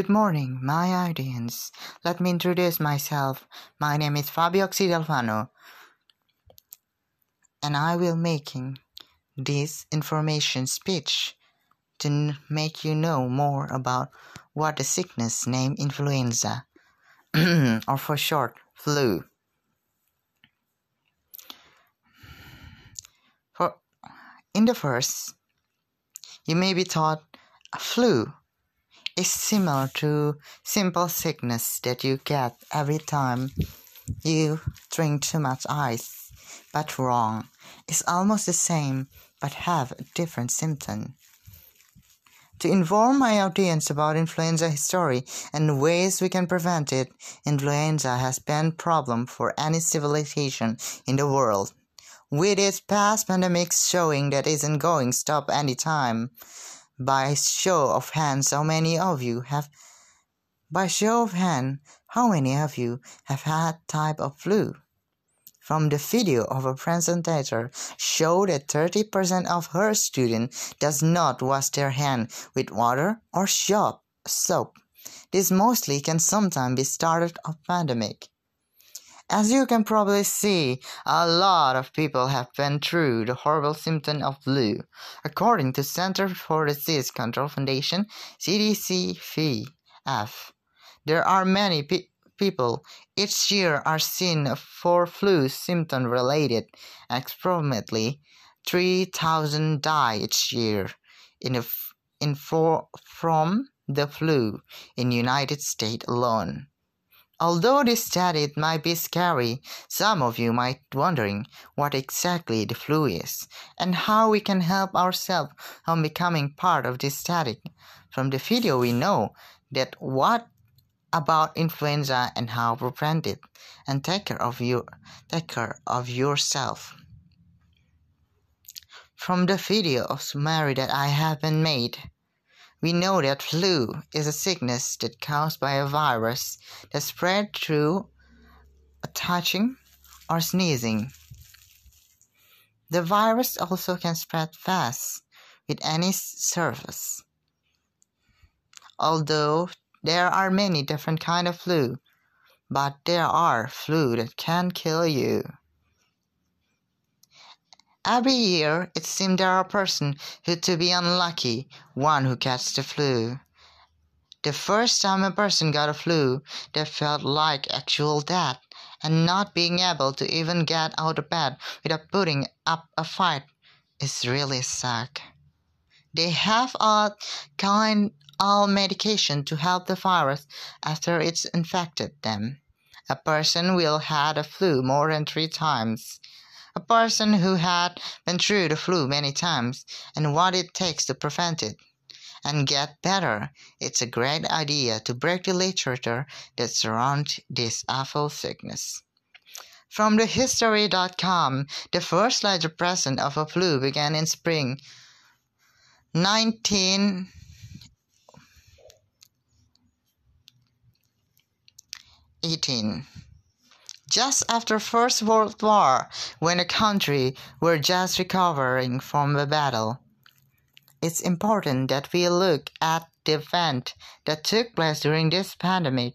Good morning, my audience. Let me introduce myself. My name is Fabio Occidalfano, and I will making this information speech to make you know more about what the sickness named influenza, or for short, flu. For in the first, you may be thought a flu is similar to simple sickness that you get every time you drink too much ice, but wrong. It's almost the same but have a different symptom. To inform my audience about influenza history and ways we can prevent it, influenza has been problem for any civilization in the world. With its past pandemics showing that isn't going to stop anytime. By show of hands, how many of you have by show of hand, how many of you have had type of flu? From the video of a presenter show that 30% of her students does not wash their hand with water or soap. This mostly can sometimes be started of pandemic. As you can probably see, a lot of people have been through the horrible symptom of flu. According to Center for Disease Control Foundation, CDC-FF, there are many pe- people each year are seen for flu symptom related. Approximately 3,000 die each year in, in for, from the flu in United States alone. Although this study might be scary, some of you might wondering what exactly the flu is and how we can help ourselves on becoming part of this study. From the video we know that what about influenza and how to prevent it and take care of you take care of yourself. From the video of summary that I have been made, we know that flu is a sickness that caused by a virus that spread through touching or sneezing. The virus also can spread fast with any surface. Although there are many different kind of flu, but there are flu that can kill you. Every year, it seems there are persons who to be unlucky, one who gets the flu. The first time a person got a flu, they felt like actual death, and not being able to even get out of bed without putting up a fight is really suck. They have a kind of medication to help the virus after it's infected them. A person will had a flu more than three times a person who had been through the flu many times and what it takes to prevent it and get better. It's a great idea to break the literature that surrounds this awful sickness. From the history.com, the first large present of a flu began in spring 19 18 just after First World War, when the country were just recovering from the battle. It's important that we look at the event that took place during this pandemic,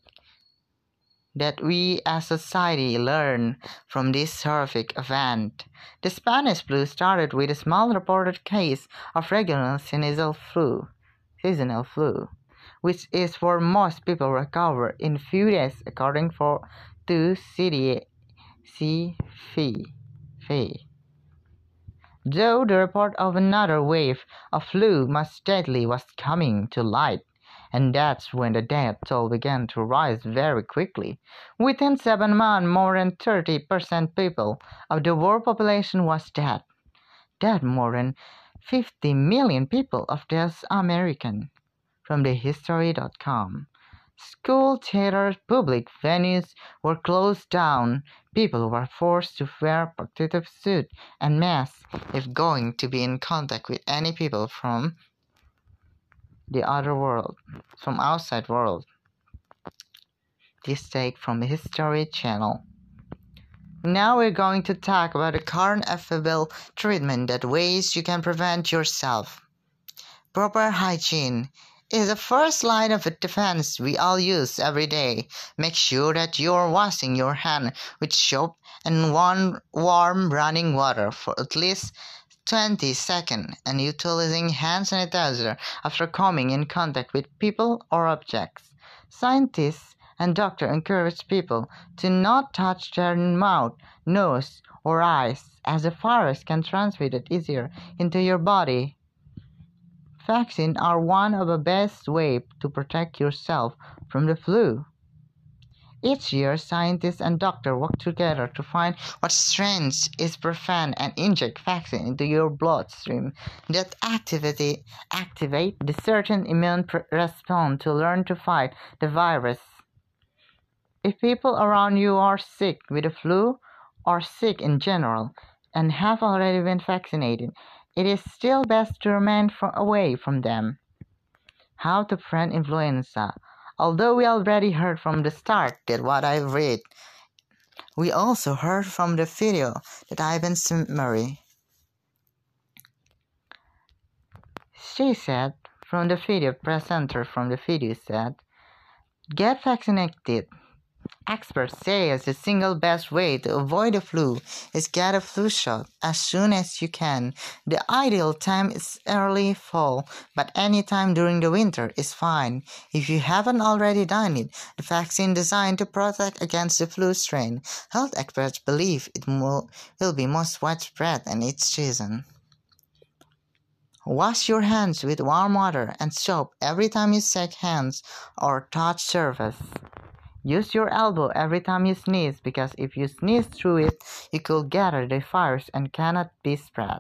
that we as society learn from this horrific event. The Spanish flu started with a small reported case of regular seasonal flu, seasonal flu, which is for most people recover in few days according for to City C fee fee. Though the report of another wave of flu much deadly was coming to light, and that's when the death toll began to rise very quickly. Within seven months, more than 30% people of the world population was dead. Dead more than 50 million people of this American. From the history.com. School theaters, public venues were closed down. People were forced to wear protective suits and masks if going to be in contact with any people from the other world, from outside world. This take from the History Channel. Now we're going to talk about the current available treatment that ways you can prevent yourself. Proper hygiene is the first line of defense we all use every day. Make sure that you're washing your hand with soap and warm, warm running water for at least 20 seconds and utilizing hand sanitizer after coming in contact with people or objects. Scientists and doctors encourage people to not touch their mouth, nose, or eyes as the virus can transmit it easier into your body. Vaccines are one of the best ways to protect yourself from the flu. Each year, scientists and doctors work together to find what strains is prevent and inject vaccine into your bloodstream that activity, activate the certain immune response to learn to fight the virus. If people around you are sick with the flu or sick in general and have already been vaccinated, it is still best to remain away from them. How to prevent influenza. Although we already heard from the start that what I read, we also heard from the video that Ivan summary. She said from the video presenter from the video said, get vaccinated. Experts say the single best way to avoid the flu is get a flu shot as soon as you can. The ideal time is early fall, but any time during the winter is fine. If you haven't already done it, the vaccine designed to protect against the flu strain. Health experts believe it will, be most widespread in each season. Wash your hands with warm water and soap every time you shake hands or touch surface. Use your elbow every time you sneeze because if you sneeze through it, you could gather the virus and cannot be spread.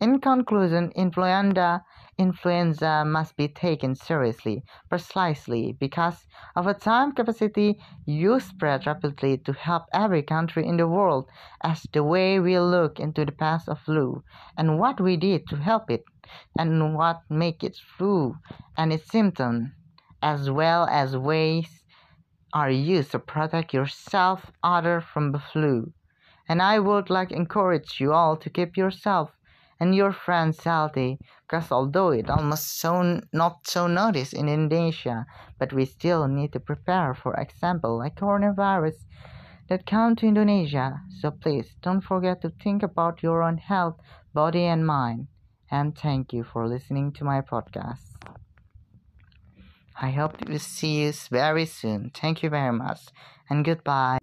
In conclusion, influenza, influenza must be taken seriously, precisely because of a time capacity you spread rapidly to help every country in the world as the way we look into the past of flu and what we did to help it and what make it flu and its symptoms as well as ways are used to protect yourself other from the flu. And I would like encourage you all to keep yourself and your friends healthy, because although it almost so not so noticed in Indonesia, but we still need to prepare for example like coronavirus that come to Indonesia. So please don't forget to think about your own health, body and mind. And thank you for listening to my podcast. I hope to see you very soon. Thank you very much and goodbye.